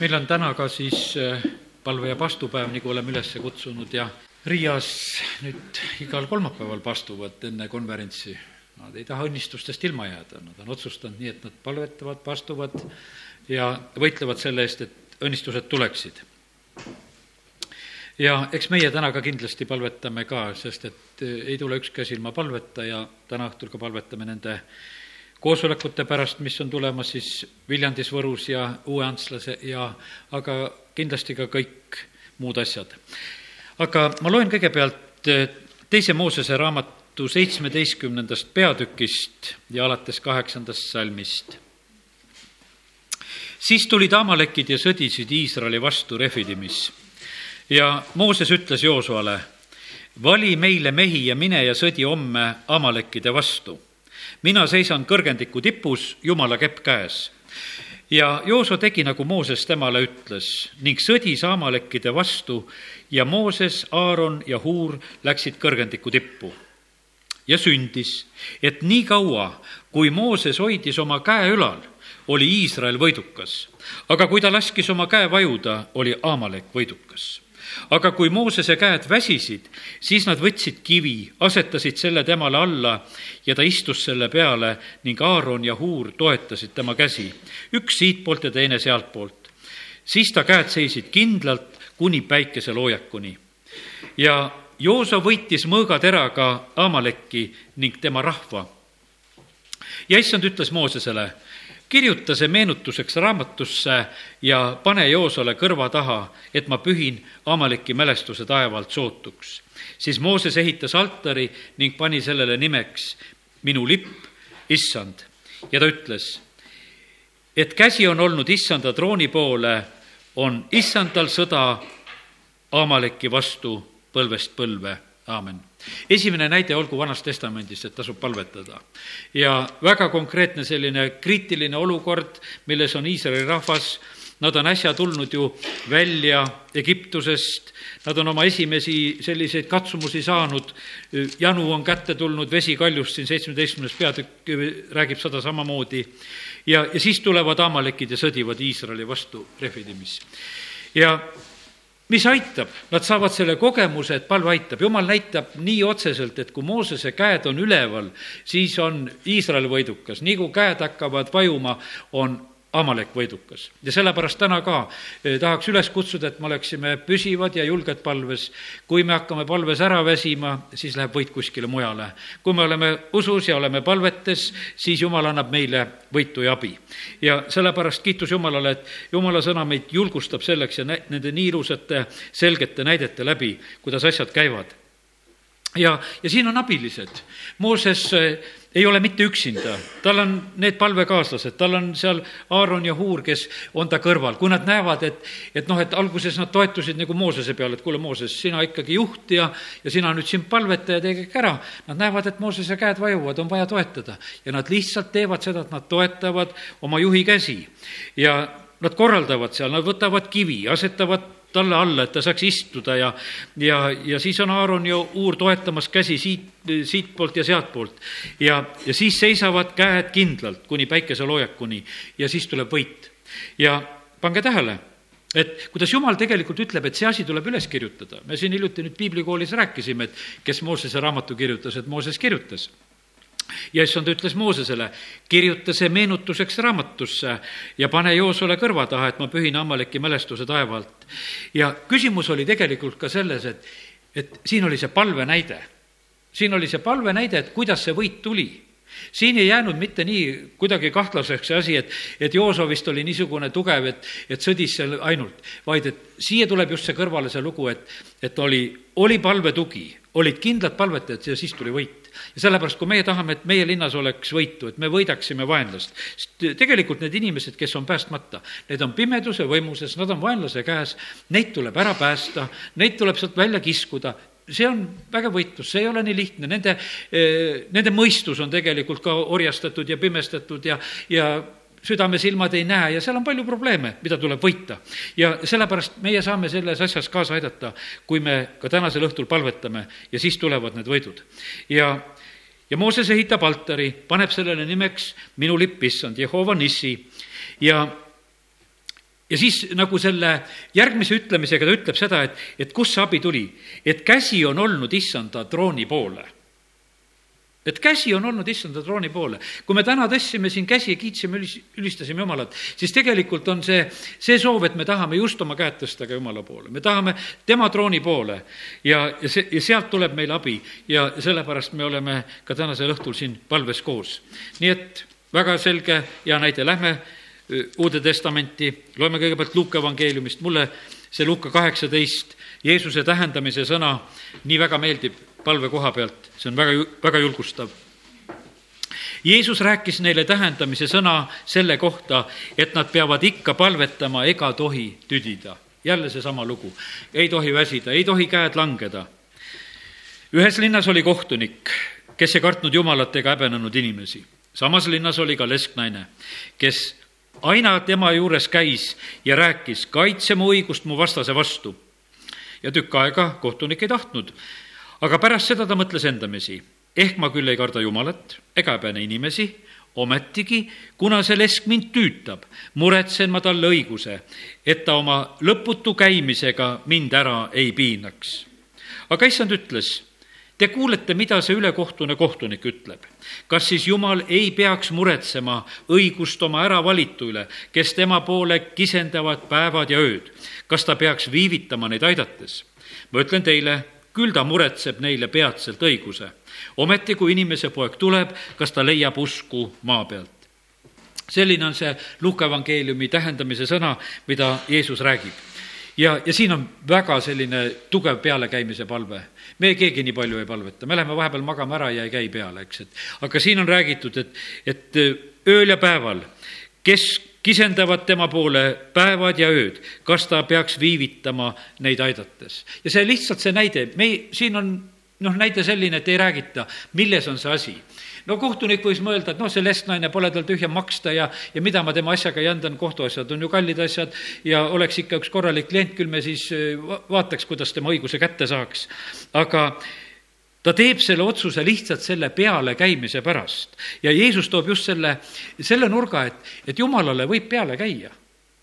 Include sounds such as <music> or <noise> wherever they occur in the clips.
meil on täna ka siis äh, palve- ja pastupäev, nagu oleme üles kutsunud ja Riias nüüd igal kolmapäeval pastuvad enne konverentsi. Nad ei taha õnnistustest ilma jääda, nad on otsustanud nii, et nad palvetavad, pastuvad ja võitlevad selle eest, et õnnistused tuleksid. ja eks meie täna ka kindlasti palvetame ka, sest et äh, ei tule ükski asi ilma palveta ja täna õhtul ka palvetame nende koosolekute pärast, mis on tulemas siis Viljandis, Võrus ja Uue-Antslase ja aga kindlasti ka kõik muud asjad. aga ma loen kõigepealt eh, teise Moosese raamatu seitsmeteistkümnendast peatükist ja alates kaheksandast salmist. siis tulid Amalekid ja sõdisid Iisraeli vastu Refidimis ja Mooses ütles Joosuale, vali meile mehi ja mine ja sõdi homme Amalekide vastu mina seisan kõrgendiku tipus, Jumala kepp käes. ja Jooso tegi, nagu Mooses temale ütles ning sõdis Amalekkide vastu ja Mooses, Aaron ja Huur läksid kõrgendiku tippu. ja sündis, et nii kaua, kui Mooses hoidis oma käe ülal, oli Iisrael võidukas. aga kui ta laskis oma käe vajuda, oli Amalek võidukas aga kui Moosese käed väsisid, siis nad võtsid kivi, asetasid selle temale alla ja ta istus selle peale ning Aaron ja Huur toetasid tema käsi, üks siitpoolt ja teine sealtpoolt. siis ta käed seisid kindlalt kuni päikeseloojakuni. ja Jooso võitis mõõgateraga Amaleki ning tema rahva. ja issand ütles Moosesele kirjuta see meenutuseks raamatusse ja pane Joosole kõrva taha, et ma pühin Amaleki mälestuse taevalt sootuks. siis Mooses ehitas altari ning pani sellele nimeks minu lipp, issand. ja ta ütles, et käsi on olnud issanda trooni poole, on issandal sõda Amaleki vastu põlvest põlve, aamen esimene näide olgu Vanast Testamendist, et tasub palvetada. ja väga konkreetne selline kriitiline olukord, milles on Iisraeli rahvas, nad on äsja tulnud ju välja Egiptusest, nad on oma esimesi selliseid katsumusi saanud, janu on kätte tulnud, vesi kaljust, siin seitsmeteistkümnes peatükk räägib seda samamoodi, ja, ja siis tulevad Amalekid ja sõdivad Iisraeli vastu Refidimis. ja mis aitab, nad saavad selle kogemuse, et palve aitab, jumal näitab nii otseselt, et kui Moosese käed on üleval, siis on Iisrael võidukas, nii kui käed hakkavad vajuma, on Amalek võidukas. ja sellepärast täna ka eh, tahaks üles kutsuda, et me oleksime püsivad ja julged palves. kui me hakkame palves ära väsima, siis läheb võit kuskile mujale. kui me oleme usus ja oleme palvetes, siis Jumal annab meile võitu ja abi. ja sellepärast kiitus Jumalale, et Jumala sõna meid julgustab selleks ja nende nii ilusate selgete näidete läbi, kuidas asjad käivad ja, ja siin on abilised. Mooses eh, ei ole mitte üksinda, tal on need palvekaaslased, tal on seal Aaron ja Huur, kes on ta kõrval, kui nad näevad, et, et noh, et alguses nad toetusid nagu Moosese peale, et kuule, Mooses, sina ikkagi juht ja, ja sina nüüd siin palveta ja tee kõik ära. Nad näevad, et Moosese käed vajuvad, on vaja toetada. Ja nad lihtsalt teevad seda, et nad toetavad oma juhi käsi. Ja nad korraldavad seal, nad võtavad kivi, asetavad talle alla, et ta saaks istuda ja, ja, ja siis on Aaron ja Uur toetamas käsi siit, siitpoolt ja sealtpoolt. ja, ja siis seisavad käed kindlalt kuni päikeseloojakuni ja siis tuleb võit. ja pange tähele, et kuidas Jumal tegelikult ütleb, et see asi tuleb üles kirjutada. me siin hiljuti nüüd piiblikoolis rääkisime, et kes Moosese raamatu kirjutas, et Mooses kirjutas ja issand ütles Moosesele, kirjuta see meenutuseks raamatusse ja pane Joosule kõrva taha, et ma pühin Amaleki mälestuse taevalt. ja küsimus oli tegelikult ka selles, et, et siin oli see palvenäide. siin oli see palvenäide, et kuidas see võit tuli siin ei jäänud mitte nii kuidagi kahtlaseks see asi, et, et Jooso vist oli niisugune tugev, et, et sõdis seal ainult, vaid et siia tuleb just see kõrvale see lugu, et, et oli, oli palvetugi, olid kindlad palvetajad ja siis tuli võit. Ja sellepärast, kui meie tahame, et meie linnas oleks võitu, et me võidaksime vaenlast, sest tegelikult need inimesed, kes on päästmata, need on pimeduse võimuses, nad on vaenlase käes, neid tuleb ära päästa, neid tuleb sealt välja kiskuda, see on vägev võitlus, see ei ole nii lihtne, nende, eh, nende mõistus on tegelikult ka orjastatud ja pimestatud ja, ja südamesilmad ei näe ja seal on palju probleeme, mida tuleb võita. ja sellepärast meie saame selles asjas kaasa aidata, kui me ka tänasel õhtul palvetame ja siis tulevad need võidud. ja, ja Mooses ehitab altari, paneb sellele nimeks minu lipp, issand, Jehova Nissi ja ja siis nagu selle järgmise ütlemisega ta ütleb seda, et, et kust see abi tuli, et käsi on olnud issanda trooni poole et käsi on olnud issanda trooni poole. kui me täna tõstsime siin käsi ja kiitsime, ülistasime Jumalat, siis tegelikult on see, see soov, et me tahame just oma käed tõsta ka Jumala poole. me tahame tema trooni poole ja, ja see, ja sealt tuleb meil abi ja sellepärast me oleme ka tänasel õhtul siin palves koos. nii et väga selge hea näide, lähme Uude Testamenti, loeme kõigepealt Luuka evangeeliumist, mulle see Luuka kaheksateist, Jeesuse tähendamise sõna nii väga meeldib palve koha pealt, see on väga, väga julgustav. Jeesus rääkis neile tähendamise sõna selle kohta, et nad peavad ikka palvetama ega tohi tüdida. jälle seesama lugu, ei tohi väsida, ei tohi käed langeda. ühes linnas oli kohtunik, kes ei kartnud Jumalat ega häbenenud inimesi. samas linnas oli ka lesknaine, kes aina tema juures käis ja rääkis, kaitse mu õigust mu vastase vastu. ja tükk aega kohtunik ei tahtnud aga pärast seda ta mõtles endamisi, ehk ma küll ei karda Jumalat ega häbene inimesi, ometigi, kuna see lesk mind tüütab, muretsen ma talle õiguse, et ta oma lõputu käimisega mind ära ei piinaks. aga issand ütles, te kuulete, mida see ülekohtune kohtunik ütleb. kas siis Jumal ei peaks muretsema õigust oma äravalitu üle, kes tema poole kisendavad päevad ja ööd? kas ta peaks viivitama neid aidates? ma ütlen teile, küll ta muretseb neile peatselt õiguse. ometi, kui inimese poeg tuleb, kas ta leiab usku maa pealt? selline on see Luuka evangeeliumi tähendamise sõna, mida Jeesus räägib. ja, ja siin on väga selline tugev pealekäimise palve. me keegi nii palju ei palveta, me läheme vahepeal magama ära ja ei käi peale, eks, et aga siin on räägitud, et, et ööl ja päeval, kes kisendavad tema poole päevad ja ööd, kas ta peaks viivitama neid aidates. ja see lihtsalt see näide, me ei, siin on noh, näide selline, et ei räägita, milles on see asi no kohtunik võis mõelda, et noh, see lesknaine pole tal tühja maksta ja, ja mida ma tema asjaga jändan, kohtuasjad on ju kallid asjad ja oleks ikka üks korralik klient, küll me siis vaataks, kuidas tema õiguse kätte saaks. aga ta teeb selle otsuse lihtsalt selle pealekäimise pärast. ja Jeesus toob just selle, selle nurga, et, et Jumalale võib peale käia.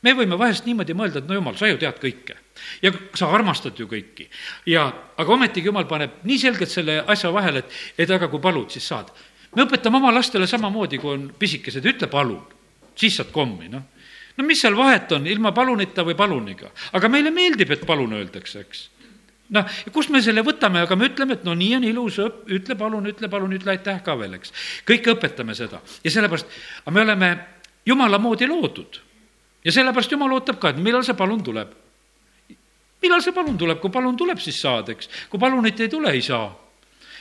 me võime vahest niimoodi mõelda, et no Jumal, sa ju tead kõike. ja sa armastad ju kõiki. ja, aga ometigi Jumal paneb nii selgelt selle asja vahele, et, et aga kui palud, siis saad. me õpetame oma lastele samamoodi, kui on pisikesed, ütle palun, siis saad kommi, noh. no mis seal vahet on, ilma palunita või paluniga. aga meile meeldib, et palun öeldakse, eks noh, kust me selle võtame, aga me ütleme, et no nii on ilus, ütle palun, ütle palun, ütle aitäh ka veel, eks. kõike õpetame seda ja sellepärast, aga me oleme jumala moodi loodud. ja sellepärast jumal ootab ka, et millal see palun tuleb. millal see palun tuleb, kui palun tuleb, siis saad, eks. kui palunit ei tule, ei saa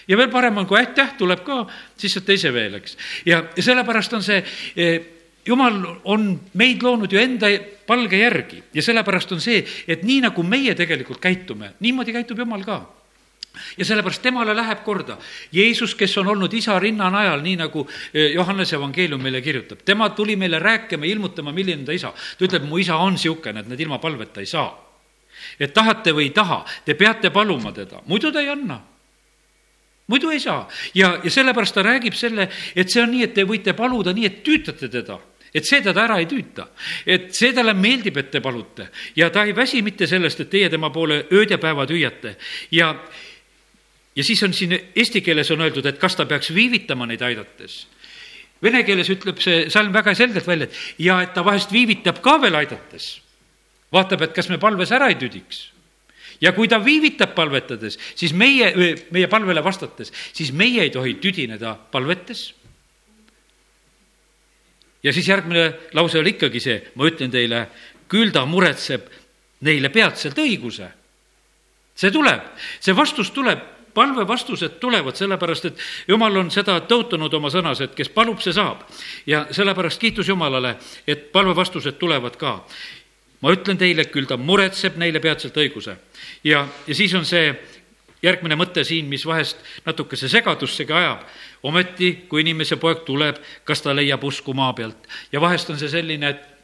ja veel parem on, kui aitäh tuleb ka, siis saad teise veel, eks. ja, sellepärast on see eh, jumal on meid loonud ju enda palge järgi. Ja sellepärast on see, et nii nagu meie tegelikult käitume, niimoodi käitub Jumal ka. Ja sellepärast temale läheb korda. Jeesus, kes on olnud isa rinnanajal, nii nagu e, Johannese evangeelium meile kirjutab, tema tuli meile rääkima, ilmutama, milline ta isa. ta ütleb, mu isa on niisugune, et need ilma palveta ei saa. et tahate või ei taha, te peate paluma teda, muidu ta ei anna. Muidu ei saa. Ja, ja sellepärast ta räägib selle, et see on nii, et te võite paluda nii, et tüütate teda et see teda ära ei tüüta. et see talle meeldib, et te palute ja ta ei väsi mitte sellest, et teie tema poole ööd ja päevad hüüate ja ja siis on siin eesti keeles on öeldud, et kas ta peaks viivitama neid aidates. Vene keeles ütleb see salm väga selgelt välja, et ja et ta vahest viivitab ka veel aidates. vaatab, et kas me palves ära ei tüdiks ja kui ta viivitab palvetades, siis meie, meie palvele vastates, siis meie ei tohi tüdineda palvetes ja siis järgmine lause oli ikkagi see, ma ütlen teile, küll ta muretseb neile peatselt õiguse. see tuleb, see vastus tuleb, palvevastused tulevad, sellepärast et jumal on seda tõotanud oma sõnas, et kes palub, see saab. ja sellepärast kiitus Jumalale, et palvevastused tulevad ka. ma ütlen teile, küll ta muretseb neile peatselt õiguse. ja, ja siis on see järgmine mõte siin, mis vahest natukese segadussegi ajab. ometi, kui inimese poeg tuleb, kas ta leiab usku maa pealt ja vahest on see selline, et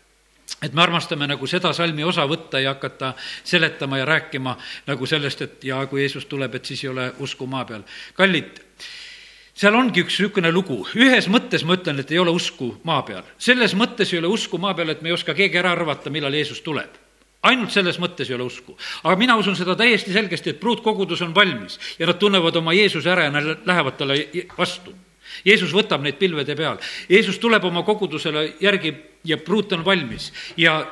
et me armastame nagu seda salmi osa võtta ja hakata seletama ja rääkima nagu sellest, et ja kui Jeesus tuleb, et siis ei ole usku maa peal. kallid, seal ongi üks niisugune lugu, ühes mõttes ma ütlen, et ei ole usku maa peal. selles mõttes ei ole usku maa peal, et me ei oska keegi ära arvata, millal Jeesus tuleb ainult selles mõttes ei ole usku. aga mina usun seda täiesti selgesti, et pruutkogudus on valmis ja nad tunnevad oma Jeesuse ära ja nad lähevad talle vastu. Jeesus võtab neid pilvede peal, Jeesus tuleb oma kogudusele järgi ja pruut on valmis ja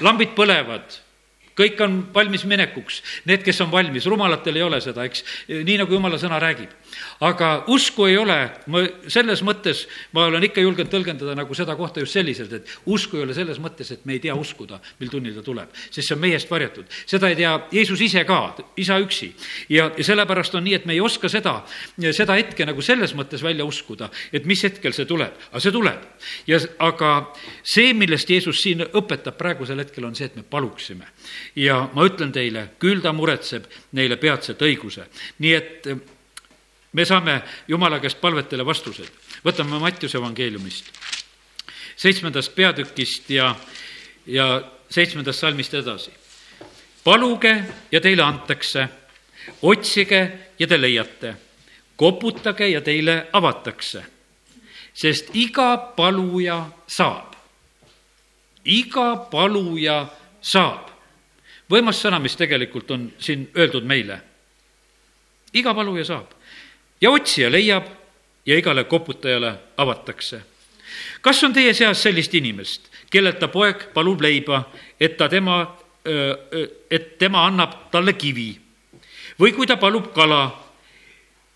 lambid põlevad kõik on valmis minekuks, need, kes on valmis, rumalatel ei ole seda, eks, nii nagu jumala sõna räägib. aga usku ei ole, ma selles mõttes, ma olen ikka julgenud tõlgendada nagu seda kohta just selliselt, et usku ei ole selles mõttes, et me ei tea uskuda, mil tunnil ta tuleb, sest see on meie eest varjatud. seda ei tea Jeesus ise ka, isa üksi. ja, ja sellepärast on nii, et me ei oska seda, seda hetke nagu selles mõttes välja uskuda, et mis hetkel see tuleb, aga see tuleb. ja aga see, millest Jeesus siin õpetab praegusel hetkel, on see, et me paluksime ja ma ütlen teile, küll ta muretseb neile peatselt õiguse. nii et eh, me saame Jumala käest palvetele vastused. võtame Mattiuse evangeeliumist, seitsmendast peatükist ja, ja seitsmendast salmist edasi. paluge ja teile antakse, otsige ja te leiate, koputage ja teile avatakse, sest iga paluja saab, iga paluja saab võimas sõna, mis tegelikult on siin öeldud meile. iga paluja saab ja otsija leiab ja igale koputajale avatakse. kas on teie seas sellist inimest, kellelt ta poeg palub leiba, et ta tema, et tema annab talle kivi või kui ta palub kala,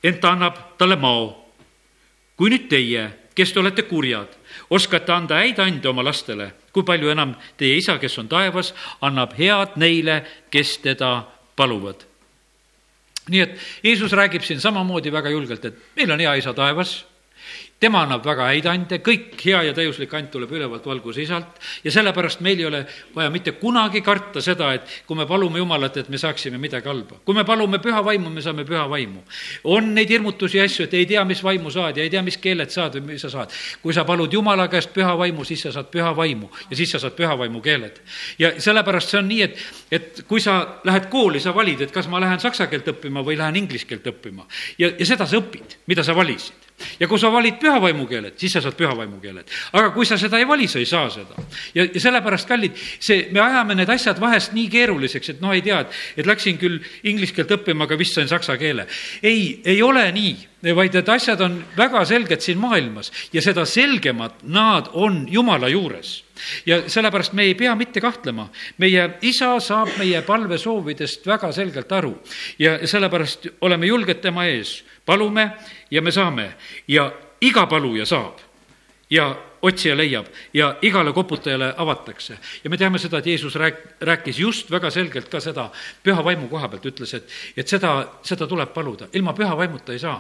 ent ta annab talle mao. kui nüüd teie, kes te olete kurjad, oskate anda häid ande oma lastele kui palju enam teie isa, kes on taevas, annab head neile, kes teda paluvad. nii et Jeesus räägib siin samamoodi väga julgelt, et meil on hea isa taevas tema annab väga häid ande, kõik hea ja täiuslik and tuleb ülevalt valguse isalt ja sellepärast meil ei ole vaja mitte kunagi karta seda, et kui me palume Jumalat, et me saaksime midagi halba. kui me palume püha vaimu, me saame püha vaimu. on neid hirmutusi ja asju, et ei tea, mis vaimu saad ja ei tea, mis keeled saad või mis sa saad. kui sa palud Jumala käest püha vaimu, siis sa saad püha vaimu ja siis sa saad püha vaimu keeled. ja sellepärast see on nii, et, et kui sa lähed kooli, sa valid, et kas ma lähen saksa keelt õppima või lähen inglise keelt õppima. ja, ja seda sa õpid, mida sa valisid ja kui sa valid püha vaimu keeled, siis sa saad püha vaimu keeled. aga kui sa seda ei vali, sa ei saa seda. ja, ja sellepärast, kallid, see, me ajame need asjad vahest nii keeruliseks, et noh, ei tea, et, et läksin küll inglise keelt õppima, aga vist sain saksa keele. ei, ei ole nii, vaid need asjad on väga selged siin maailmas ja seda selgemad nad on Jumala juures. Ja sellepärast me ei pea mitte kahtlema, meie isa saab meie palvesoovidest väga selgelt aru. Ja sellepärast oleme julged tema ees, palume ja me saame. Ja iga paluja saab ja otsija leiab ja igale koputajale avatakse. ja me teame seda, et Jeesus rääk-, rääkis just väga selgelt ka seda püha vaimu koha pealt, ütles, et, et seda, seda tuleb paluda, ilma püha vaimuta ei saa.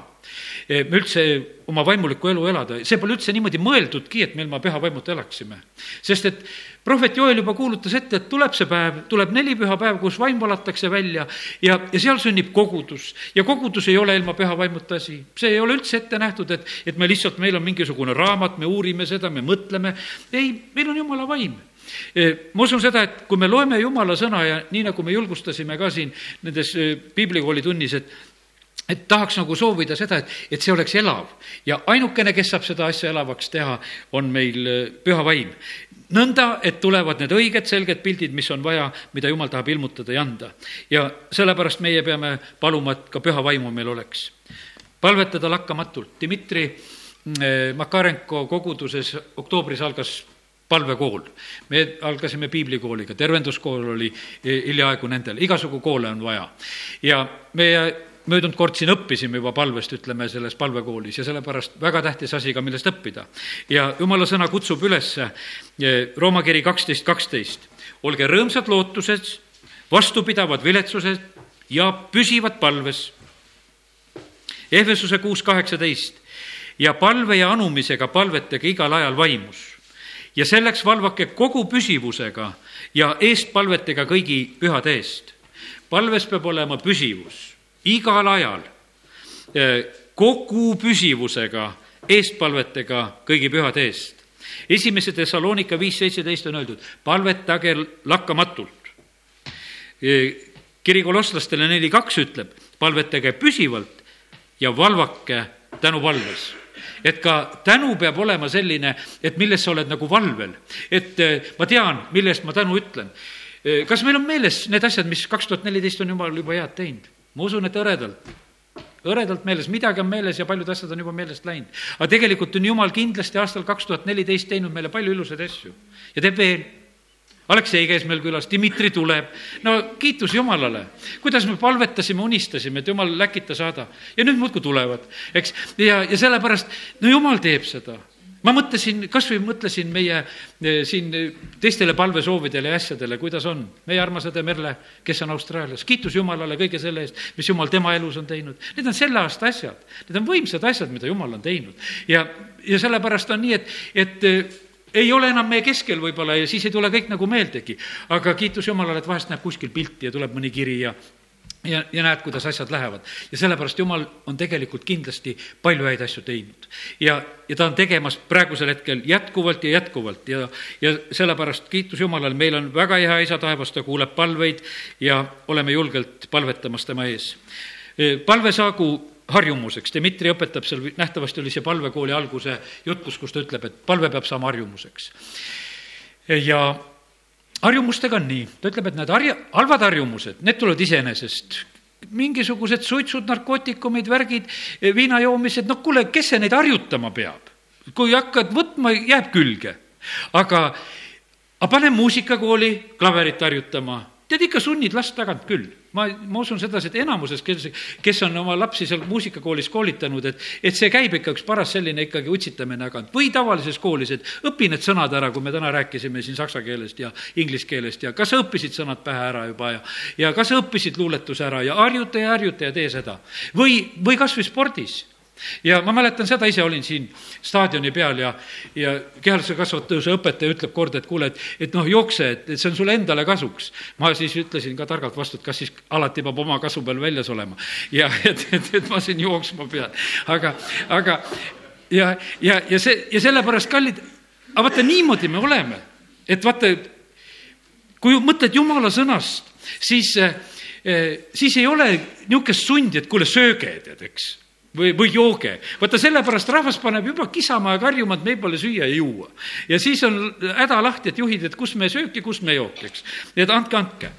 me üldse oma vaimulikku elu elada, see pole üldse niimoodi mõeldudki, et me ilma püha vaimuta elaksime. sest et prohvet Joel juba kuulutas ette, et tuleb see päev, tuleb neli pühapäev, kus vaim valatakse välja ja, ja seal sünnib kogudus. ja kogudus ei ole ilma püha vaimuta asi. see ei ole üldse ette nähtud, et, et me lihtsalt, meil on mingisugune raamat, me uurime seda, me mõtleme. ei, meil on jumala vaim e, ma usun seda, et kui me loeme jumala sõna ja nii, nagu me julgustasime ka siin nendes e, piiblikooli tunnis, et et tahaks nagu soovida seda, et, et see oleks elav ja ainukene, kes saab seda asja elavaks teha, on meil e, püha vaim nõnda, et tulevad need õiged selged pildid, mis on vaja, mida jumal tahab ilmutada ja anda. ja sellepärast meie peame paluma, et ka püha vaimu meil oleks. palvetada lakkamatult. Dmitri eh, Makarenko koguduses oktoobris algas palvekool. me algasime piiblikooliga, tervenduskool oli eh, hiljaaegu nendel, igasugu koole on vaja. ja meie möödunud kord siin õppisime juba palvest, ütleme, selles palvekoolis ja sellepärast väga tähtis asi ka, millest õppida. ja jumala sõna kutsub üles, eh, Rooma kiri kaksteist, kaksteist, olge rõõmsad lootuses, vastupidavad viletsused ja püsivad palves. Ehvesuse kuus kaheksateist ja palve ja anumisega palvetage igal ajal vaimus ja selleks valvake kogu püsivusega ja eestpalvetega kõigi pühade eest. palves peab olema püsivus igal ajal eh, kogu püsivusega, eestpalvetega kõigi pühade eest. esimese Thessalonika viis seitseteist on öeldud, palvetage lakkamatult. Eh, kiri kolosslastele neli kaks ütleb, palvetage püsivalt ja valvake tänupalves et ka tänu peab olema selline, et milles sa oled nagu valvel. et eh, ma tean, mille eest ma tänu ütlen. Kas meil on meeles need asjad, mis kaks tuhat neliteist on jumal juba head teinud? Ma usun, et hõredalt. Hõredalt meeles, midagi on meeles ja paljud asjad on juba meelest läinud. aga tegelikult on Jumal kindlasti aastal kaks tuhat neliteist teinud meile palju ilusaid asju. Ja teeb veel. Aleksei käis meil külas, Dmitri tuleb, no kiitus Jumalale. kuidas me palvetasime, unistasime, et Jumal läkita saada. Ja nüüd muudkui tulevad, eks, ja, ja sellepärast, no Jumal teeb seda ma mõtlesin, kas või mõtlesin meie eh, siin teistele palvesoovidele ja asjadele, kuidas on. meie armas õde Merle, kes on Austraalias, kiitus Jumalale kõige selle eest, mis Jumal tema elus on teinud. Need on selle aasta asjad, need on võimsad asjad, mida Jumal on teinud. ja, ja sellepärast on nii, et, et eh, ei ole enam meie keskel võib-olla ja siis ei tule kõik nagu meeldegi. aga kiitus Jumalale, et vahest näeb kuskil pilti ja tuleb mõni kiri ja ja, ja näed, kuidas asjad lähevad. ja sellepärast Jumal on tegelikult kindlasti palju häid asju teinud. ja, ja ta on tegemas praegusel hetkel jätkuvalt ja jätkuvalt ja, ja sellepärast kiitus Jumalale, meil on väga hea isa taevas, ta kuuleb palveid ja oleme julgelt palvetamas tema ees. palve saagu harjumuseks, Dmitri õpetab seal, nähtavasti oli see palvekooli alguse jutlus, kus ta ütleb, et palve peab saama harjumuseks. ja harjumustega on nii, ta ütleb, et need harja-, halvad harjumused, need tulevad iseenesest. mingisugused suitsud, narkootikumid, värgid, viina joomised, no kuule, kes see neid harjutama peab? kui hakkad võtma, jääb külge. aga, aga pane muusikakooli klaverit harjutama tead, ikka sunnid last tagant küll. ma, ma usun sedasi, et enamuses, kes, kes on oma lapsi seal muusikakoolis koolitanud, et, et see käib ikka üks paras selline ikkagi utsitamine tagant. või tavalises koolis, et õpi need sõnad ära, kui me täna rääkisime siin saksa keelest ja inglise keelest ja kas sa õppisid sõnad pähe ära juba ja, ja kas sa õppisid luuletuse ära ja harjuta ja harjuta ja tee seda. või, või kas või spordis ja ma mäletan seda, ise olin siin staadioni peal ja, ja kehalise kasvatuse õpetaja ütleb kord, et kuule, et, et noh, jookse, et, et see on sulle endale kasuks. ma siis ütlesin ka targalt vastu, et kas siis alati peab oma kasu peal väljas olema. ja <laughs> et, et, et ma siin jooksma pean, aga, aga ja, ja, ja see, ja sellepärast, kallid, aga vaata, niimoodi me oleme, et vaata, kui mõtled jumala sõnast, siis, eh, siis ei ole niisugust sundi, et kuule, sööge, tead, eks või, või jooge. vaata, sellepärast rahvas paneb juba kisama ja karjuma, et meil pole süüa ja juua. ja siis on häda lahti, et juhid, et kus me sööki, kus me jooki, eks. nii et andke, andke.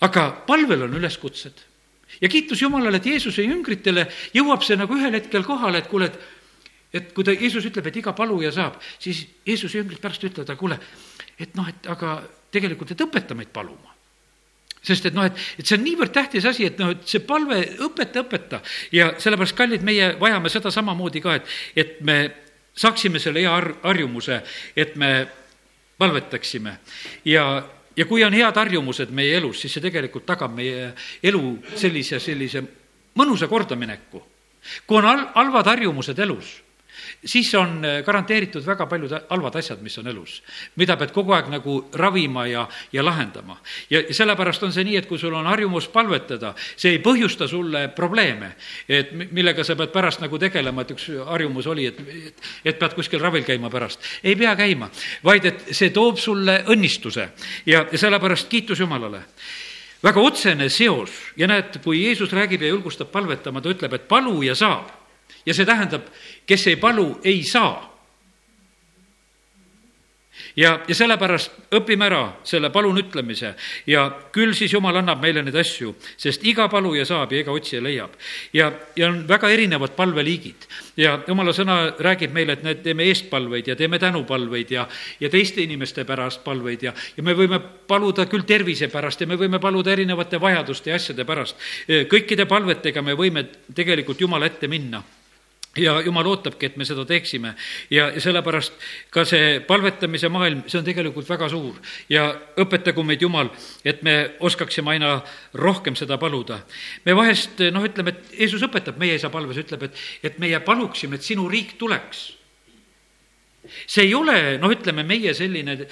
aga palvel on üleskutsed. ja kiitus Jumalale, et Jeesuse jüngritele jõuab see nagu ühel hetkel kohale, et kuule, et et kui ta, Jeesus ütleb, et iga paluja saab, siis Jeesuse jüngrid pärast ütlevad, aga kuule, et noh, et aga tegelikult, et õpeta meid paluma sest et noh, et, et see on niivõrd tähtis asi, et noh, et see palve, õpeta, õpeta ja sellepärast, kallid, meie vajame seda samamoodi ka, et, et me saaksime selle hea har-, harjumuse, et me palvetaksime ja, ja kui on head harjumused meie elus, siis see tegelikult tagab meie elu sellise, sellise mõnusa kordamineku. kui on hal-, halvad harjumused elus siis on äh, garanteeritud väga paljud halvad asjad, mis on elus, mida pead kogu aeg nagu ravima ja, ja lahendama. ja sellepärast on see nii, et kui sul on harjumus palvetada, see ei põhjusta sulle probleeme, et millega sa pead pärast nagu tegelema, et üks harjumus oli, et, et, pead kuskil ravil käima pärast. ei pea käima, vaid et see toob sulle õnnistuse ja, ja sellepärast kiitus Jumalale väga otsene seos ja näed, kui Jeesus räägib ja julgustab palvetama, ta ütleb, et palu ja saab ja see tähendab, kes ei palu, ei saa ja, ja sellepärast õpime ära selle palun ütlemise ja küll siis Jumal annab meile neid asju, sest iga paluja saab ja iga otsija leiab. ja, ja on väga erinevad palveliigid ja Jumala sõna räägib meile, et me teeme eestpalveid ja teeme tänupalveid ja, ja teiste inimeste pärast palveid ja, ja me võime paluda küll tervise pärast ja me võime paluda erinevate vajaduste ja asjade pärast. kõikide palvetega me võime tegelikult Jumala ette minna ja jumal ootabki, et me seda teeksime. ja, sellepärast ka see palvetamise maailm, see on tegelikult väga suur. ja õpetagu meid Jumal, et me oskaksime aina rohkem seda paluda. me vahest noh, ütleme, et Jeesus õpetab meie isa palves, ütleb, et, et meie paluksime, et sinu riik tuleks. see ei ole, noh, ütleme meie selline,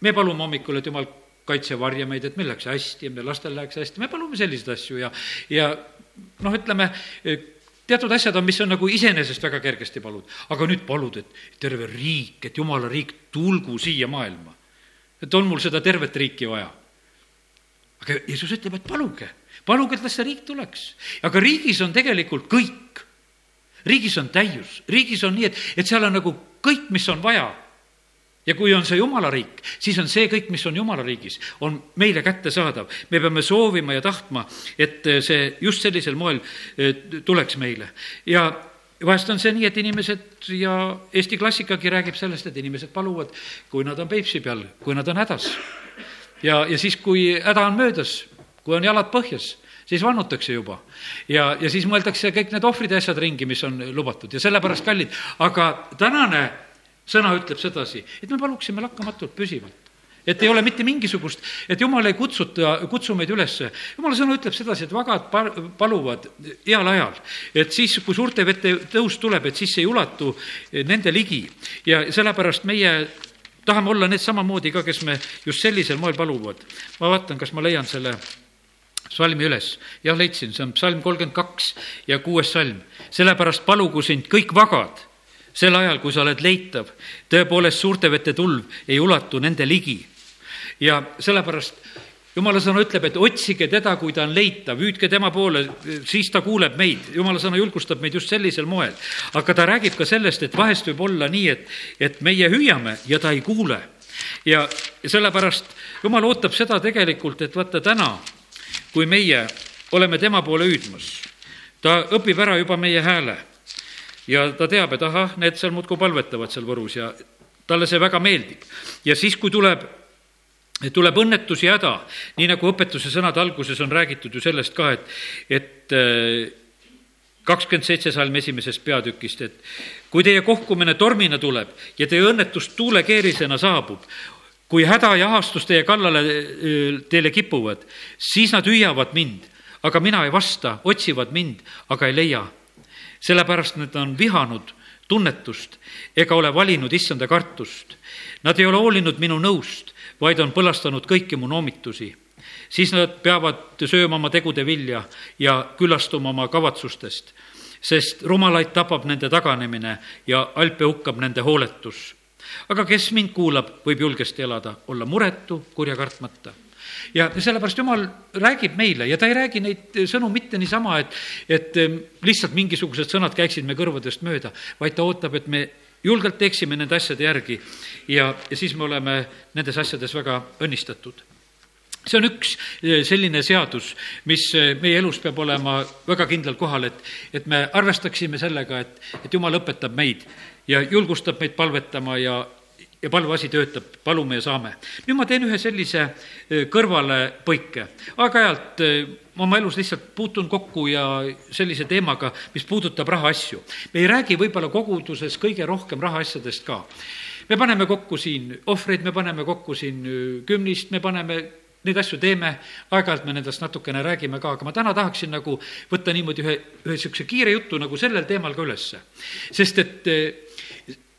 me palume hommikul, et Jumal kaitse varja meid, et meil läheks hästi ja meie lastel läheks hästi, me palume selliseid asju ja, ja noh, ütleme teatud asjad on, mis on nagu iseenesest väga kergesti palud, aga nüüd palud, et terve riik, et jumala riik tulgu siia maailma. et on mul seda tervet riiki vaja. aga Jeesus ütleb, et paluge, paluge, et las see riik tuleks. aga riigis on tegelikult kõik. riigis on täius, riigis on nii, et, et seal on nagu kõik, mis on vaja ja kui on see jumala riik, siis on see kõik, mis on jumala riigis, on meile kättesaadav. me peame soovima ja tahtma, et see just sellisel moel tuleks meile ja vahest on see nii, et inimesed ja Eesti klassikagi räägib sellest, et inimesed paluvad, kui nad on Peipsi peal, kui nad on hädas. ja, ja siis, kui häda on möödas, kui on jalad põhjas, siis vannutakse juba. ja, ja siis mõeldakse kõik need ohvrid ja asjad ringi, mis on lubatud ja sellepärast kallid, aga tänane sõna ütleb sedasi, et me paluksime lakkamatult püsivalt et ei ole mitte mingisugust, et jumal ei kutsuta, kutsu meid ülesse. jumala sõna ütleb sedasi, et vagad paluvad heal ajal, et siis, kui suurte vete tõus tuleb, et siis ei ulatu nende ligi ja sellepärast meie tahame olla need samamoodi ka, kes me just sellisel moel paluvad. ma vaatan, kas ma leian selle salmi üles. jah, leidsin, see on psalm kolmkümmend kaks ja kuues salm. sellepärast palugu sind kõik vagad sel ajal, kui sa oled leitav, tõepoolest suurte vete tulv ei ulatu nende ligi ja sellepärast jumala sõna ütleb, et otsige teda, kui ta on leitav, hüüdke tema poole, siis ta kuuleb meid. jumala sõna julgustab meid just sellisel moel. aga ta räägib ka sellest, et vahest võib olla nii, et, et meie hüüame ja ta ei kuule. ja, sellepärast jumal ootab seda tegelikult, et vaata täna, kui meie oleme tema poole hüüdmas, ta õpib ära juba meie hääle ja ta teab, et ahah, need seal muudkui palvetavad seal Võrus ja talle see väga meeldib. ja siis, kui tuleb tuleb õnnetus ja häda, nii nagu õpetuse sõnade alguses on räägitud ju sellest ka, et, et äh, kakskümmend seitse salm esimesest peatükist, et kui teie kohkumine tormina tuleb ja teie õnnetus tuulekeerisena saabub, kui häda ja ahastus teie kallale äh, teile kipuvad, siis nad hüüavad mind, aga mina ei vasta, otsivad mind, aga ei leia. Sellepärast nad on vihanud tunnetust ega ole valinud issanda kartust. Nad ei ole hoolinud minu nõust vaid on põlastanud kõiki mu noomitusi. siis nad peavad sööma oma tegude vilja ja külastuma oma kavatsustest, sest rumalaid tapab nende taganemine ja alpe hukkab nende hooletus. aga kes mind kuulab, võib julgesti elada, olla muretu, kurja kartmata ja sellepärast Jumal räägib meile ja ta ei räägi neid sõnu mitte niisama, et, et lihtsalt mingisugused sõnad käiksid me kõrvadest mööda, vaid ta ootab, et me julgelt teeksime nende asjade järgi ja, ja siis me oleme nendes asjades väga õnnistatud. See on üks eh, selline seadus, mis eh, meie elus peab olema väga kindlal kohal, et, et me arvestaksime sellega, et, et jumal õpetab meid ja julgustab meid palvetama ja, ja palveasi töötab, palume ja saame. nüüd ma teen ühe sellise eh, kõrvalepõike. aeg-ajalt oma elus lihtsalt puutun kokku ja sellise teemaga, mis puudutab rahaasju. me ei räägi võib-olla koguduses kõige rohkem rahaasjadest ka. me paneme kokku siin ohvreid, me paneme kokku siin kümnist, me paneme neid asju teeme, aeg-ajalt me nendest natukene räägime ka, aga ma täna tahaksin nagu võtta niimoodi ühe, ühe niisuguse kiire jutu nagu sellel teemal ka ülesse. sest et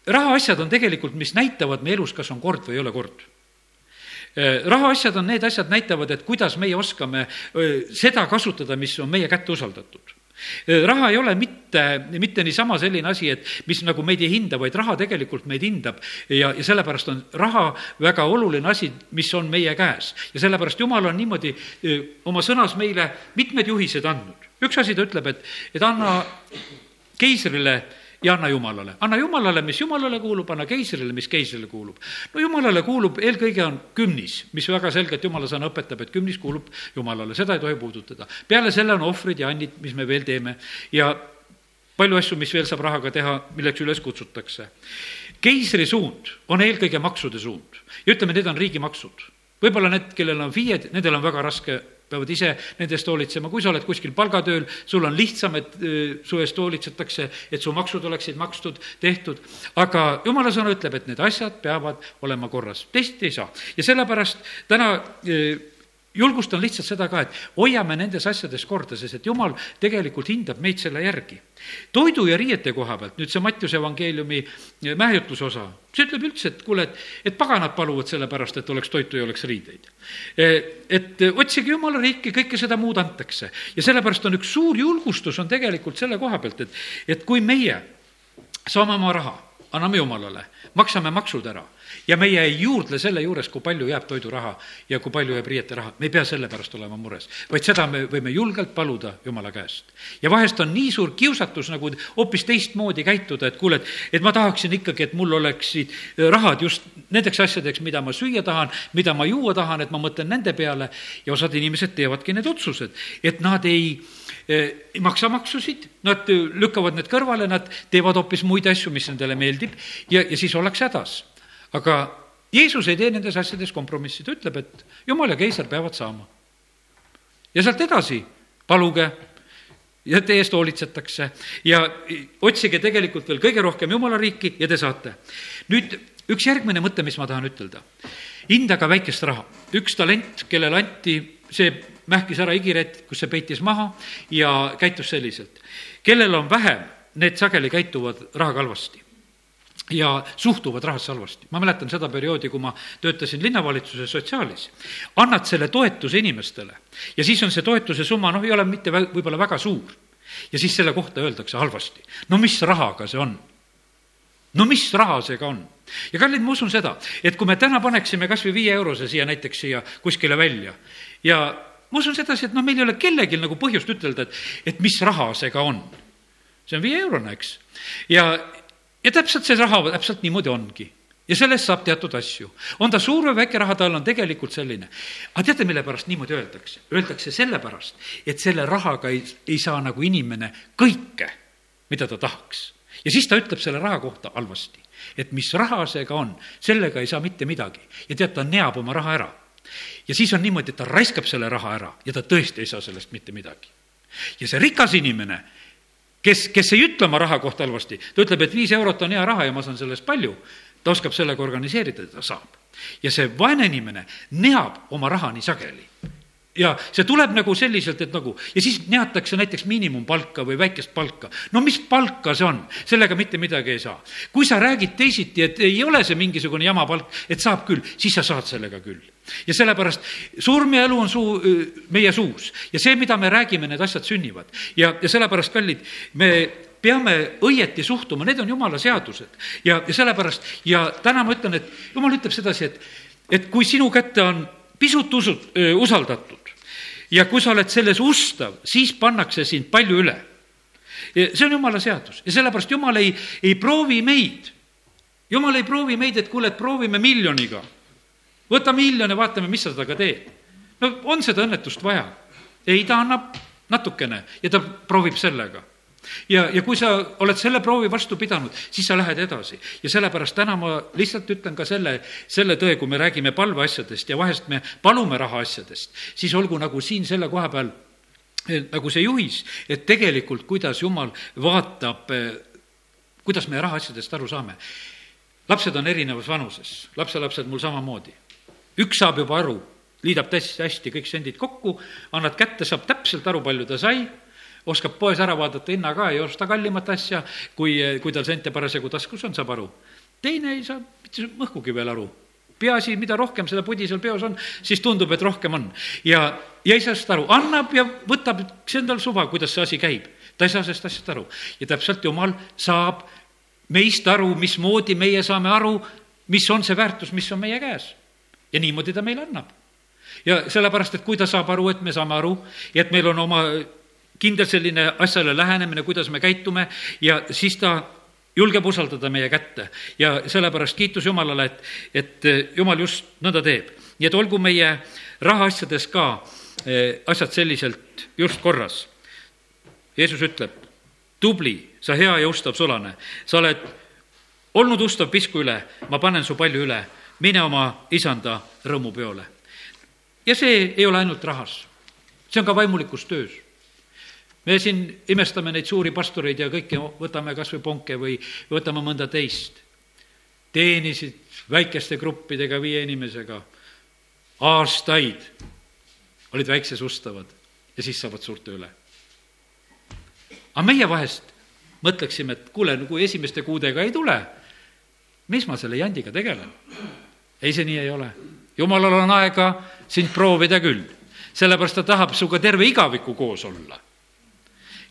rahaasjad on tegelikult, mis näitavad meie elus, kas on kord või ei ole kord Äh, rahaasjad on need asjad, näitavad, et kuidas meie oskame äh, seda kasutada, mis on meie kätte usaldatud äh, raha ei ole mitte, mitte niisama selline asi, et mis nagu meid ei hinda, vaid raha tegelikult meid hindab ja, ja sellepärast on raha väga oluline asi, mis on meie käes. ja sellepärast Jumal on niimoodi oma sõnas meile mitmed juhised andnud. üks asi ta ütleb, et, et anna keisrile ja anna Jumalale. anna Jumalale, mis Jumalale kuulub, anna keisrile, mis keisrile kuulub. no Jumalale kuulub, eelkõige on kümnis, mis väga selgelt Jumala sõna õpetab, et kümnis kuulub Jumalale, seda ei tohi puudutada. peale selle on ohvrid ja annid, mis me veel teeme ja palju asju, mis veel saab rahaga teha, milleks üles kutsutakse. keisri suund on eelkõige maksude suund ja ütleme, need on riigimaksud. võib-olla need, kellel on FIE-d, nendel on väga raske peavad ise nende eest hoolitsema, kui sa oled kuskil palgatööl, sul on lihtsam, et su eest hoolitsetakse, et su maksud oleksid makstud, tehtud, aga jumala sõna ütleb, et need asjad peavad olema korras, teisiti ei saa. ja sellepärast täna julgustan lihtsalt seda ka, et hoiame nendes asjades korda, sest et jumal tegelikult hindab meid selle järgi. toidu ja riiete koha pealt, nüüd see Mattiuse evangeeliumi eh, mäejutluse osa, see ütleb üldse, et kuule, et, et paganad paluvad selle pärast, et oleks toitu ja oleks riideid. Eh, et otsige jumala riiki, kõike seda muud antakse. ja sellepärast on üks suur julgustus on tegelikult selle koha pealt, et, et kui meie saame oma raha, anname jumalale, maksame maksud ära ja meie ei juurdle selle juures, kui palju jääb toiduraha ja kui palju jääb riieteraha, me ei pea selle pärast olema mures, vaid seda me võime julgelt paluda Jumala käest. ja vahest on nii suur kiusatus nagu hoopis teistmoodi käituda, et kuule, et, et ma tahaksin ikkagi, et mul oleksid rahad just nendeks asjadeks, mida ma süüa tahan, mida ma juua tahan, et ma mõtlen nende peale. Ja osad inimesed teevadki need otsused, et nad ei ei maksa maksusid, nad lükkavad need kõrvale, nad teevad hoopis muid asju, mis nendele meeldib ja, ja siis ollakse hädas aga Jeesus ei tee nendes asjades kompromissi, ta ütleb, et jumal ja keiser peavad saama. ja sealt edasi paluge ja teie eest hoolitsetakse ja otsige tegelikult veel kõige rohkem Jumala riiki ja te saate. nüüd üks järgmine mõte, mis ma tahan ütelda. hindage väikest raha. üks talent, kellele anti, see mähkis ära igiret, kus see peitis maha ja käitus selliselt. kellel on vähem, need sageli käituvad rahaga halvasti ja suhtuvad rahasse halvasti. ma mäletan seda perioodi, kui ma töötasin linnavalitsuse sotsiaalis. annad selle toetuse inimestele ja siis on see toetuse summa, noh, ei ole mitte võib-olla väga suur. ja siis selle kohta öeldakse halvasti. no mis rahaga see on? no mis raha see ka on? ja kallid, ma usun seda, et kui me täna paneksime kas või viie eurose siia näiteks siia kuskile välja ja ma usun sedasi, et noh, meil ei ole kellelgi nagu põhjust ütelda, et, et mis raha see ka on. see on viieeurone, eks. ja, ja täpselt see raha täpselt niimoodi ongi ja sellest saab teatud asju. on ta suur või väike raha, tal on tegelikult selline. aga teate, mille pärast niimoodi öeldakse? Öeldakse sellepärast, et selle rahaga ei, ei saa nagu inimene kõike, mida ta tahaks. ja siis ta ütleb selle raha kohta halvasti. et mis raha see ka on, sellega ei saa mitte midagi. ja tead, ta neab oma raha ära. ja siis on niimoodi, et ta raiskab selle raha ära ja ta tõesti ei saa sellest mitte midagi. ja see rikas inimene kes, kes ei ütle oma raha kohta halvasti, ta ütleb, et viis eurot on hea raha ja ma saan sellest palju, ta oskab sellega organiseerida, ta saab. ja see vaene inimene neab oma raha nii sageli ja see tuleb nagu selliselt, et nagu ja siis neatakse näiteks miinimumpalka või väikest palka. no mis palka see on, sellega mitte midagi ei saa. kui sa räägid teisiti, et ei ole see mingisugune jama palk, et saab küll, siis sa saad sellega küll. Ja sellepärast surm ja elu on suu, meie suus ja see, mida me räägime, need asjad sünnivad ja, ja sellepärast, kallid, me peame õieti suhtuma, need on jumala seadused ja, ja sellepärast ja täna ma ütlen, et jumal ütleb sedasi, et, et kui sinu kätte on pisut usut-, usaldatud, ja kui sa oled selles ustav, siis pannakse sind palju üle. see on jumala seadus ja sellepärast jumal ei, ei proovi meid. jumal ei proovi meid, et kuule, et proovime miljoniga. Võta miljon ja vaatame, mis sa temaga teed. no on seda õnnetust vaja? ei, ta annab natukene ja ta proovib sellega ja, ja kui sa oled selle proovi vastu pidanud, siis sa lähed edasi. ja sellepärast täna ma lihtsalt ütlen ka selle, selle tõe, kui me räägime palveasjadest ja vahest me palume rahaasjadest, siis olgu nagu siin selle koha peal eh, nagu see juhis, et tegelikult, kuidas Jumal vaatab, eh, kuidas me rahaasjadest aru saame. lapsed on erinevas vanuses, lapselapsed mul samamoodi. Üks saab juba aru, liidab hästi, hästi kõik sendid kokku, annad kätte, saab täpselt aru, palju ta sai oskab poes ära vaadata hinna ka, ei osta kallimat asja, kui, kui tal sente parasjagu taskus on, saab aru. teine ei saa mitte mõhkugi veel aru. peaasi, mida rohkem seda pudi seal peos on, siis tundub, et rohkem on. ja, ja ei saa sellest aru, annab ja võtab, see on tal suva, kuidas see asi käib. ta ei saa sellest asjast aru. ja täpselt Jumal saab meist aru, mismoodi meie saame aru, mis on see väärtus, mis on meie käes. Ja niimoodi ta meile annab ja sellepärast, et kui ta saab aru, et me saame aru ja et meil on oma kindel selline asjale lähenemine, kuidas me käitume ja siis ta julgeb usaldada meie kätte ja sellepärast kiitus Jumalale, et, et Jumal just nõnda teeb. nii et olgu meie rahaasjades ka eh, asjad selliselt just korras. Jeesus ütleb, tubli, sa hea ja ustav sulane, sa oled olnud ustav pisku üle, ma panen su palju üle, mine oma isanda rõõmupeole. ja see ei ole ainult rahas, see on ka vaimulikus töös me siin imestame neid suuri pastoreid ja kõike, võtame kas või Ponke või võtame mõnda teist. teenisid väikeste gruppidega, viie inimesega aastaid, olid väikses ustavad ja siis saavad suurte üle. aga meie vahest mõtleksime, et kuule, no kui esimeste kuudega ei tule, mis ma selle jandiga tegelen? Ei, see nii ei ole. jumalal on aega sind proovida küll, sellepärast ta tahab sinuga terve igaviku koos olla.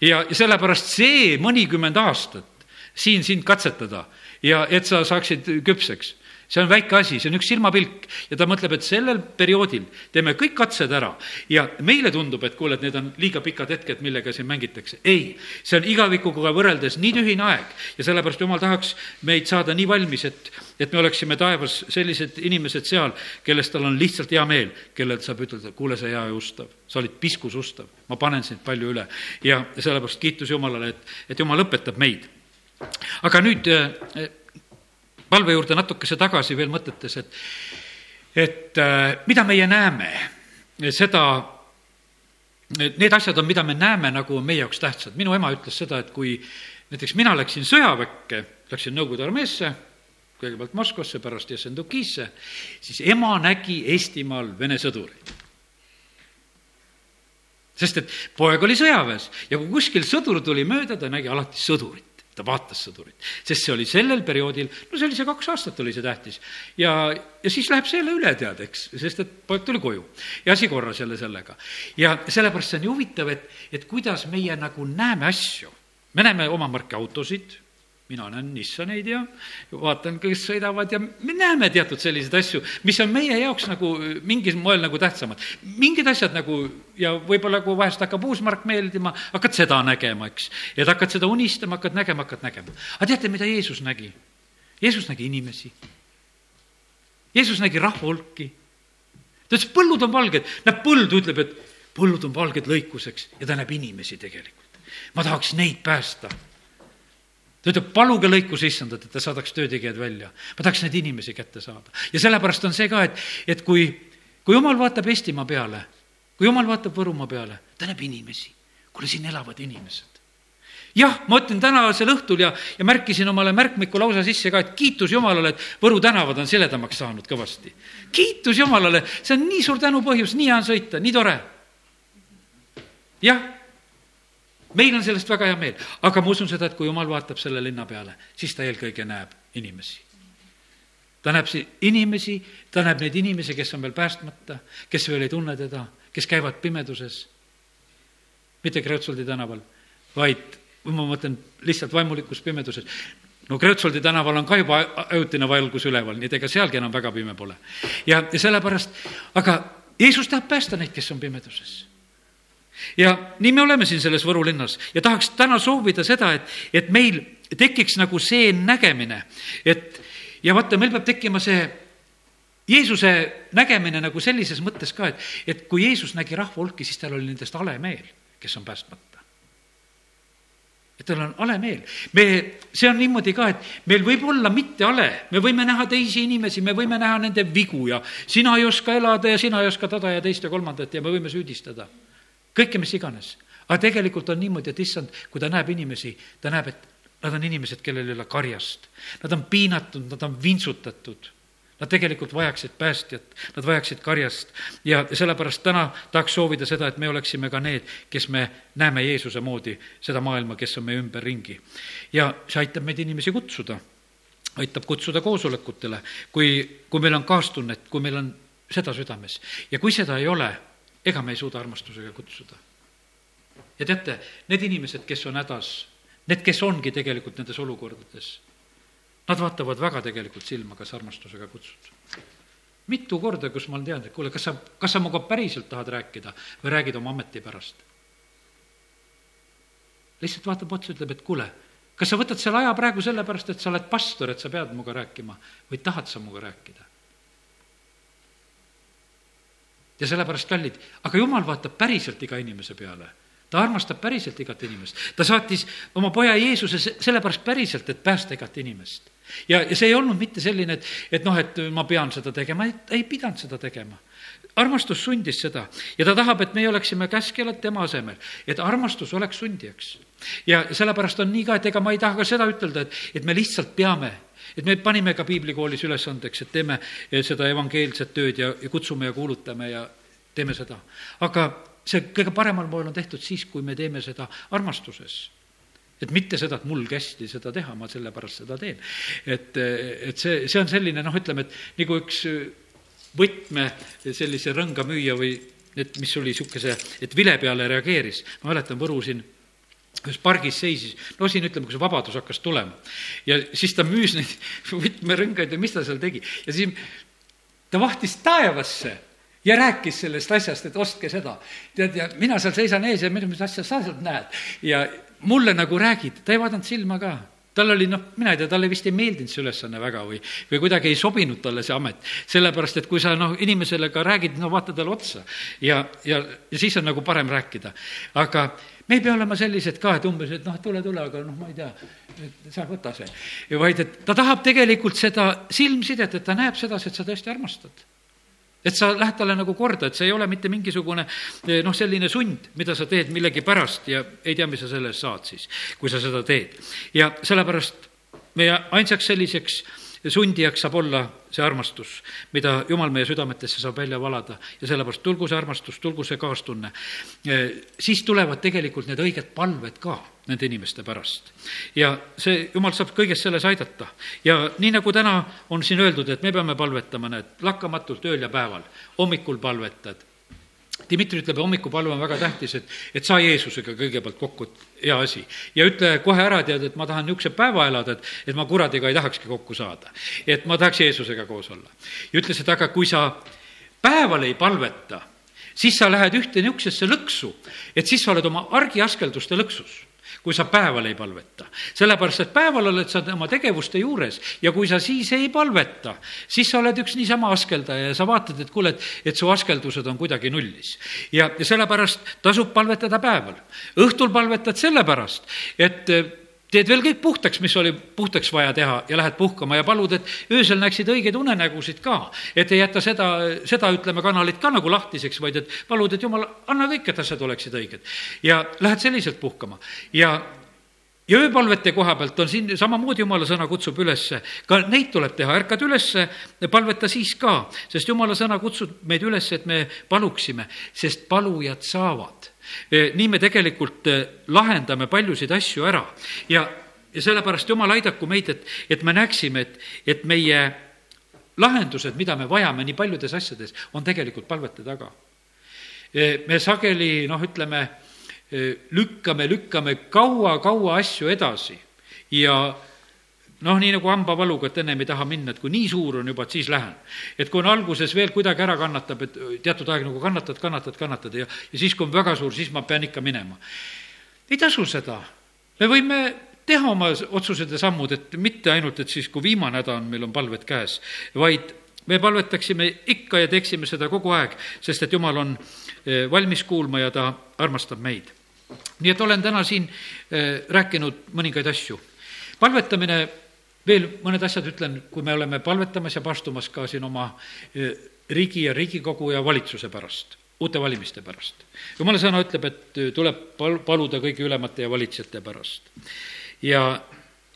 Ja sellepärast see mõnikümmend aastat siin sind katsetada ja et sa saaksid küpseks, see on väike asi, see on üks silmapilk. Ja ta mõtleb, et sellel perioodil teeme kõik katsed ära. Ja meile tundub, et kuule, et need on liiga pikad hetked, millega siin mängitakse. ei, see on igavikuga võrreldes nii tühine aeg. Ja sellepärast jumal tahaks meid saada nii valmis, et, et me oleksime taevas sellised inimesed seal, kellest tal on lihtsalt hea meel, kellel saab ütelda, kuule, sa hea ja ustav, sa olid piskus ustav, ma panen sind palju üle. Ja sellepärast kiitus Jumalale, et, et Jumal õpetab meid. aga nüüd palve juurde natukese tagasi veel mõtetes, et, et äh, mida meie näeme, seda, need asjad on, mida me näeme, nagu on meie jaoks tähtsad. minu ema ütles seda, et kui näiteks mina läksin sõjaväkke, läksin Nõukogude armeesse, kõigepealt Moskvasse, pärast Jessendukisse, siis ema nägi Eestimaal Vene sõdureid. Sest et poeg oli sõjaväes ja kui kuskil sõdur tuli mööda, ta nägi alati sõdurit ta vaatas sõdurit, sest see oli sellel perioodil, no see oli see kaks aastat oli see tähtis. ja, ja siis läheb see jälle üle, tead, eks, sest et poeg tuli koju ja asi korras jälle sellega. ja sellepärast see on nii huvitav, et, et kuidas meie nagu näeme asju. me näeme oma marki autosid mina näen Nissaneid ja vaatan, kes sõidavad ja me näeme teatud selliseid asju, mis on meie jaoks nagu mingil moel nagu tähtsamad. mingid asjad nagu ja võib-olla, kui vahest hakkab uus mark meeldima, hakkad seda nägema, eks. et hakkad seda unistama, hakkad nägema, hakkad nägema. aga teate, mida Jeesus nägi? Jeesus nägi inimesi. Jeesus nägi rahva hulki. ta ütles, põllud on valged, näeb põldu, ütleb, et põllud on valged lõikuseks ja ta näeb inimesi tegelikult. ma tahaks neid päästa ta ütleb, paluge lõikuse issandat, et ta saadaks töötegijad välja. ma tahaks neid inimesi kätte saada. ja sellepärast on see ka, et, et kui, kui jumal vaatab Eestimaa peale, kui jumal vaatab Võrumaa peale, ta näeb inimesi. kuule, siin elavad inimesed. jah, ma ütlen tänasel õhtul ja, ja märkisin omale märkmiku lausa sisse ka, et kiitus Jumalale, et Võru tänavad on siledamaks saanud kõvasti. kiitus Jumalale, see on nii suur tänupõhjus, nii hea on sõita, nii tore. jah meil on sellest väga hea meel, aga ma usun seda, et kui jumal vaatab selle linna peale, siis ta eelkõige näeb inimesi. ta näeb si-, inimesi, ta näeb neid inimesi, kes on veel päästmata, kes veel ei tunne teda, kes käivad pimeduses, mitte Kreutsoldi tänaval, vaid ma mõtlen lihtsalt vaimulikus pimeduses. no Kreutsoldi tänaval on ka juba ajutine valgus üleval, nii et ega sealgi enam väga pime pole. ja, ja sellepärast, aga Jeesus tahab päästa neid, kes on pimeduses ja nii me oleme siin selles Võru linnas ja tahaks täna soovida seda, et, et meil tekiks nagu see nägemine, et ja vaata, meil peab tekkima see Jeesuse nägemine nagu sellises mõttes ka, et, et kui Jeesus nägi rahva hulki, siis tal oli nendest hale meel, kes on päästmata. et tal on hale meel. me, see on niimoodi ka, et meil võib olla mitte hale, me võime näha teisi inimesi, me võime näha nende vigu ja sina ei oska elada ja sina ei oska tada ja teist ja kolmandat ja me võime süüdistada kõike, mis iganes. aga tegelikult on niimoodi, et issand, kui ta näeb inimesi, ta näeb, et nad on inimesed, kellel ei ole karjast. Nad on piinatud, nad on vintsutatud. Nad tegelikult vajaksid päästjat, nad vajaksid karjast ja sellepärast täna tahaks soovida seda, et me oleksime ka need, kes me näeme Jeesuse moodi seda maailma, kes on meie ümberringi. ja see aitab meid inimesi kutsuda, aitab kutsuda koosolekutele, kui, kui meil on kaastunnet, kui meil on seda südames ja kui seda ei ole ega me ei suuda armastusega kutsuda. ja teate, need inimesed, kes on hädas, need, kes ongi tegelikult nendes olukordades, nad vaatavad väga tegelikult silma, kas armastusega kutsud. mitu korda, kus ma olen teadnud, et kuule, kas sa, kas sa minuga päriselt tahad rääkida või räägid oma ameti pärast? lihtsalt vaatab otsa, ütleb, et kuule, kas sa võtad selle aja praegu sellepärast, et sa oled pastor, et sa pead minuga rääkima või tahad sa minuga rääkida? Ja sellepärast kallid, aga jumal vaatab päriselt iga inimese peale ta armastab päriselt igat inimest. ta saatis oma poja Jeesuse sellepärast päriselt, et päästa igat inimest. ja, ja see ei olnud mitte selline, et, et noh, et ma pean seda tegema, ei pidanud seda tegema. armastus sundis seda ja ta tahab, et meie oleksime käskjalad tema asemel, et armastus oleks sundijaks. ja sellepärast on nii ka, et ega ma ei taha ka seda ütelda, et, et me lihtsalt peame et me panime ka piiblikoolis ülesandeks, et teeme seda evangeelset tööd ja, ja kutsume ja kuulutame ja teeme seda. aga see kõige paremal moel on tehtud siis, kui me teeme seda armastuses et mitte seda, et mul kästi seda teha, ma sellepärast seda teen. et, et see, see on selline noh, ütleme, et nagu üks võtme sellise rõnga müüa või et mis oli niisuguse, et vile peale reageeris. ma mäletan Võru siin ühes pargis seisis, no siin ütleme, kui see vabadus hakkas tulema. ja siis ta müüs neid <laughs> võtmerõngaid või mis ta seal tegi ja siis ta vahtis taevasse ja rääkis sellest asjast, et ostke seda. tead, ja mina seal seisan ees ja mis asja sa sealt näed ja mulle nagu räägid, ta ei vaadanud silma ka tal oli noh, mina ei tea, talle vist ei meeldinud see ülesanne väga või, või kuidagi ei sobinud talle see amet. sellepärast, et kui sa noh, inimesele ka räägid, no vaata talle otsa ja, ja, ja siis on nagu parem rääkida. aga me ei pea olema sellised ka, et umbes, et noh, tule, tule, aga noh, ma ei tea, sa võta see. vaid et ta tahab tegelikult seda silmsidet, et ta näeb sedasi, et sa tõesti armastad et sa lähed talle nagu korda, et see ei ole mitte mingisugune eh, noh, selline sund, mida sa teed millegi pärast ja ei tea, mis sa selle eest saad siis, kui sa seda teed. ja sellepärast meie ainsaks selliseks sundijaks saab olla see armastus, mida Jumal meie südametesse saab välja valada ja sellepärast tulgu see armastus, tulgu see kaastunne. Siis tulevad tegelikult need õiged palved ka nende inimeste pärast. ja see, Jumal saab kõiges selles aidata. ja nii, nagu täna on siin öeldud, et me peame palvetama, näed, lakkamatult ööl ja päeval, hommikul palvetad, Dmitri ütleb, hommikupalve on väga tähtis, et, et saa Jeesusega kõigepealt kokku, hea asi. ja ütle kohe ära, tead, et ma tahan niisuguse päeva elada, et, et ma kuradiga ei tahakski kokku saada. et ma tahaks Jeesusega koos olla. ja ütles, et aga kui sa päeval ei palveta, siis sa lähed ühte niisugusesse lõksu, et siis sa oled oma argiaskelduste lõksus kui sa päeval ei palveta. sellepärast, et päeval oled sa oma tegevuste juures ja kui sa siis ei palveta, siis sa oled üks niisama askeldaja ja sa vaatad, et kuule, et, et su askeldused on kuidagi nullis. ja, ja sellepärast tasub palvetada päeval. õhtul palvetad sellepärast, et teed veel kõik puhtaks, mis oli puhtaks vaja teha ja lähed puhkama ja palud, et öösel näeksid õigeid unenägusid ka. et ei jäta seda, seda, ütleme, kanalit ka nagu lahtiseks, vaid et palud, et jumal, anna kõik, et asjad oleksid õiged. ja lähed selliselt puhkama ja ja ööpalvete koha pealt on siin samamoodi jumala sõna kutsub ülesse, ka neid tuleb teha, ärkad ülesse, palveta siis ka, sest jumala sõna kutsub meid üles, et me paluksime, sest palujad saavad nii me tegelikult eh, lahendame paljusid asju ära ja, ja sellepärast jumal aidaku meid, et, et me näeksime, et, et meie lahendused, mida me vajame nii paljudes asjades, on tegelikult palvete taga. Eh, me sageli noh, ütleme, lükkame, lükkame kaua-kaua asju edasi ja noh, nii nagu hambavaluga, et ennem ei taha minna, et kui nii suur on juba, et siis lähen. et kui on alguses veel kuidagi ära kannatab, et teatud aeg nagu kannatad, kannatad, kannatad ja, ja siis, kui on väga suur, siis ma pean ikka minema. ei tasu seda. me võime teha oma otsused ja sammud, et mitte ainult, et siis, kui viimane häda on, meil on palved käes, vaid me palvetaksime ikka ja teeksime seda kogu aeg, sest et Jumal on valmis kuulma ja ta armastab meid. nii et olen täna siin rääkinud mõningaid asju. palvetamine veel mõned asjad ütlen, kui me oleme palvetamas ja pastumas ka siin oma e, riigi ja Riigikogu ja valitsuse pärast, uute valimiste pärast. jumala sõna ütleb, et e, tuleb pal-, paluda kõigi ülemate ja valitsejate pärast. ja,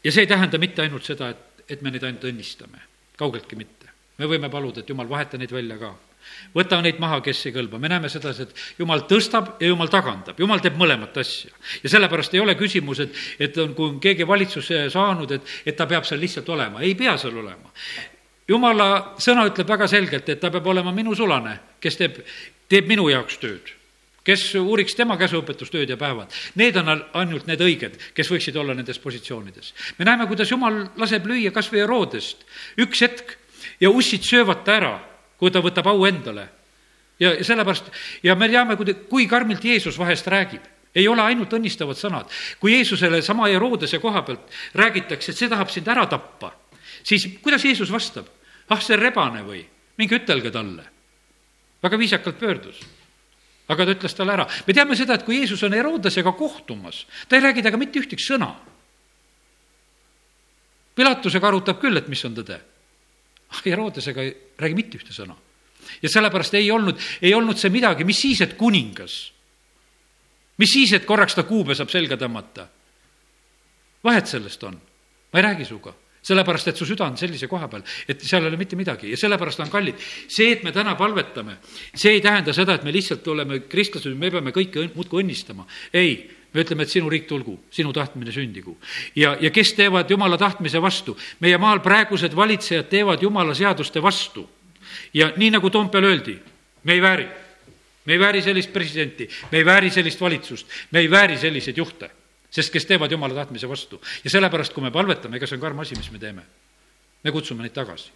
ja see ei tähenda mitte ainult seda, et, et me neid ainult õnnistame, kaugeltki mitte. me võime paluda, et jumal, vaheta neid välja ka võta neid maha, kes ei kõlba, me näeme sedasi, et jumal tõstab ja jumal tagandab, jumal teeb mõlemat asja. ja sellepärast ei ole küsimus, et, et on, kui on keegi valitsusse saanud, et, et ta peab seal lihtsalt olema, ei pea seal olema. jumala sõna ütleb väga selgelt, et ta peab olema minu sulane, kes teeb, teeb minu jaoks tööd kes uuriks tema käsuõpetust ööd ja päevad. Need on ainult need õiged, kes võiksid olla nendes positsioonides. me näeme, kuidas jumal laseb lüüa kas või Herodest üks hetk ja ussid söövad ta ära kui ta võtab au endale. ja sellepärast, ja me teame, kui, kui karmilt Jeesus vahest räägib ei ole ainult õnnistavad sõnad. kui Jeesusele sama Herodese koha pealt räägitakse, et see tahab sind ära tappa, siis kuidas Jeesus vastab? ah, see rebane või, minge ütelge talle. väga viisakalt pöördus. aga ta ütles talle ära. me teame seda, et kui Jeesus on Herodesega kohtumas, ta ei räägi temaga mitte ühtegi sõna. Pilatusega arutab küll, et mis on tõde Herodesega ei räägi mitte ühte sõna. ja sellepärast ei olnud, ei olnud see midagi, mis siis, et kuningas. mis siis, et korraks ta kuube saab selga tõmmata. vahet sellest on, ma ei räägi sinuga sellepärast, et su süda on sellise koha peal, et seal ei ole mitte midagi ja sellepärast on kallid. see, et me täna palvetame, see ei tähenda seda, et me lihtsalt oleme kristlased, me peame kõike muudkui õnnistama. ei, me ütleme, et sinu riik tulgu, sinu tahtmine sündigu. ja, ja kes teevad jumala tahtmise vastu? meie maal praegused valitsejad teevad jumala seaduste vastu. ja nii, nagu Toompeal öeldi, me ei vääri. me ei vääri sellist presidenti, me ei vääri sellist valitsust, me ei vääri selliseid juhte sest kes teevad jumala tahtmise vastu. ja sellepärast, kui me palvetame, ega see on karm asi, mis me teeme. me kutsume neid tagasi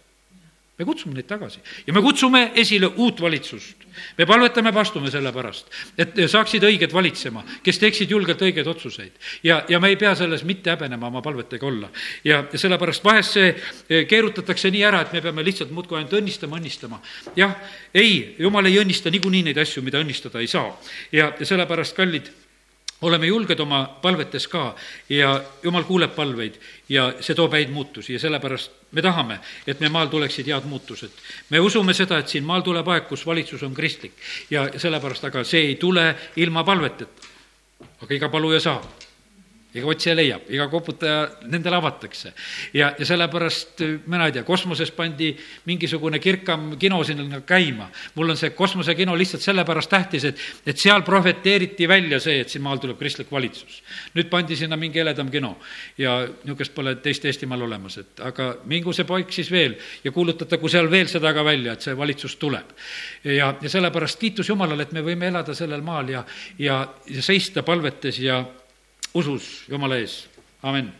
me kutsume neid tagasi ja me kutsume esile uut valitsust. me palvetame, pastume selle pärast, et saaksid õiged valitsema, kes teeksid julgelt õigeid otsuseid. ja, ja me ei pea selles mitte häbenema oma palvetega olla. ja, sellepärast vahest see eh, keerutatakse nii ära, et me peame lihtsalt muudkui ainult õnnistama, õnnistama. jah, ei, jumal ei õnnista niikuinii neid asju, mida õnnistada ei saa. ja sellepärast, kallid oleme julged oma palvetes ka ja jumal kuuleb palveid ja see toob häid muutusi ja sellepärast me tahame, et meie maal tuleksid head muutused. me usume seda, et siin maal tuleb aeg, kus valitsus on kristlik ja sellepärast, aga see ei tule ilma palveteta. aga iga paluja saab iga otsija leiab, iga koputaja, nendele avatakse. ja, ja sellepärast, mina ei tea, kosmoses pandi mingisugune kirkam kino sinna käima. mul on see kosmosekino lihtsalt sellepärast tähtis, et, et seal profeteeriti välja see, et siin maal tuleb kristlik valitsus. nüüd pandi sinna mingi heledam kino ja niisugust pole teist Eestimaal olemas, et aga mingu see poik siis veel ja kuulutatagu seal veel seda ka välja, et see valitsus tuleb. ja, ja sellepärast kiitus Jumalale, et me võime elada sellel maal ja, ja, ja seista palvetes ja usus Jumala ees, amin